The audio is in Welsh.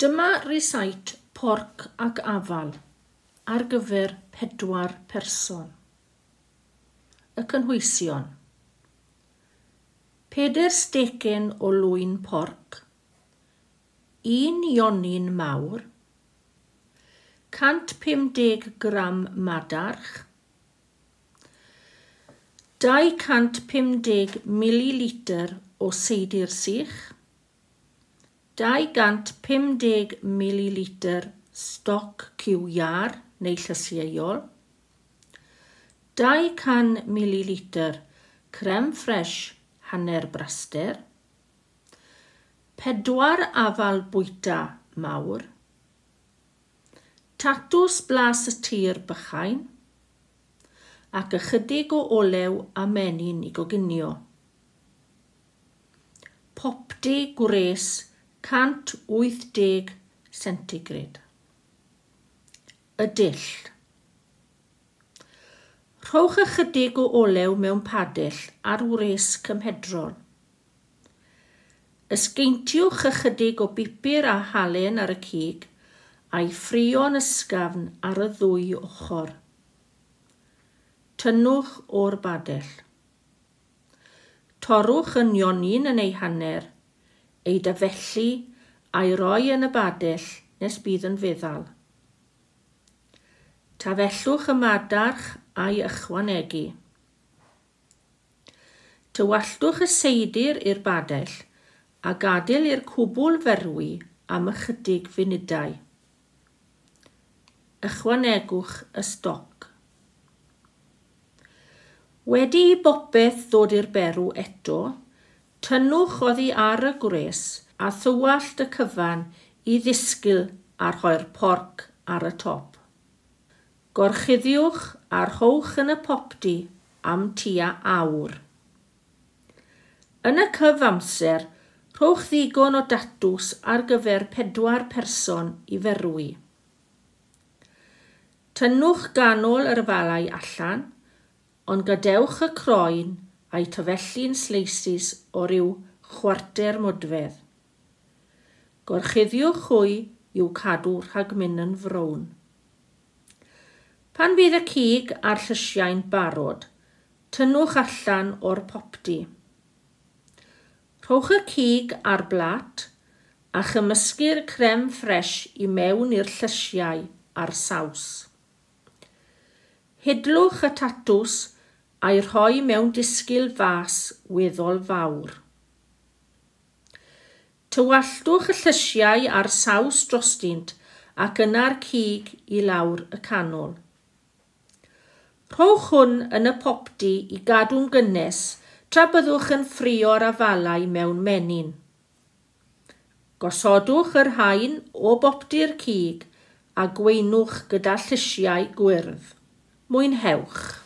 Dyma risait porc ac afal ar gyfer pedwar person. Y cynhwysion. Peder stecyn o lwyn porc. Un ionyn mawr. 150 gram madarch. 250 mililitr o seidr sych. 250 ml stoc cywiar neu llysieuol, 200 ml crem ffres hanner braster, pedwar afal bwyta mawr, tatws blas y tir bychain, ac ychydig o olew a menyn i goginio. Popdi gwres 180 centigrad. Y dill. Rhowch ychydig o olew mewn padell ar wres cymhedron. Ysgeintiwch ychydig o bipur a halen ar y cig a'i ffrio'n ysgafn ar y ddwy ochr. Tynnwch o'r badell. Torwch yn nionyn yn ei hanner ei dyfellu a'i roi yn y badell nes bydd yn feddal. Tafellwch y madarch a'i ychwanegu. Tywalltwch y seidir i'r badell a gadael i'r cwbl ferwi am ychydig funudau. Ychwanegwch y stoc. Wedi i bopeth ddod i'r berw eto, Tynnwch oddi ar y gwres a thywallt y cyfan i ddisgyl a rhoi'r porc ar y top. Gorchuddiwch a rhowch yn y popdi am tua awr. Yn y cyfamser, rhowch ddigon o datws ar gyfer pedwar person i ferwi. Tynnwch ganol yr falau allan, ond gadewch y croen a'i tyfellu'n sleisis o ryw chwarter modfedd. Gorchuddiwch hwy i'w cadw rhag mynd yn frown. Pan bydd y cig a'r llysiau'n barod, tynnwch allan o'r popdi. Rhowch y cig ar blat a chymysgu'r crem ffres i mewn i'r llysiau a'r saws. Hidlwch y tatws a'i rhoi mewn disgyl fas weddol fawr. Tywalltwch y llysiau ar saws drostynt ac yna'r cig i lawr y canol. Rhowch hwn yn y popdi i gadw'n gynnes tra byddwch yn ffrio'r afalau mewn menyn. Gosodwch yr hain o bopdi'r cig a gweinwch gyda llysiau gwyrdd. Mwynhewch!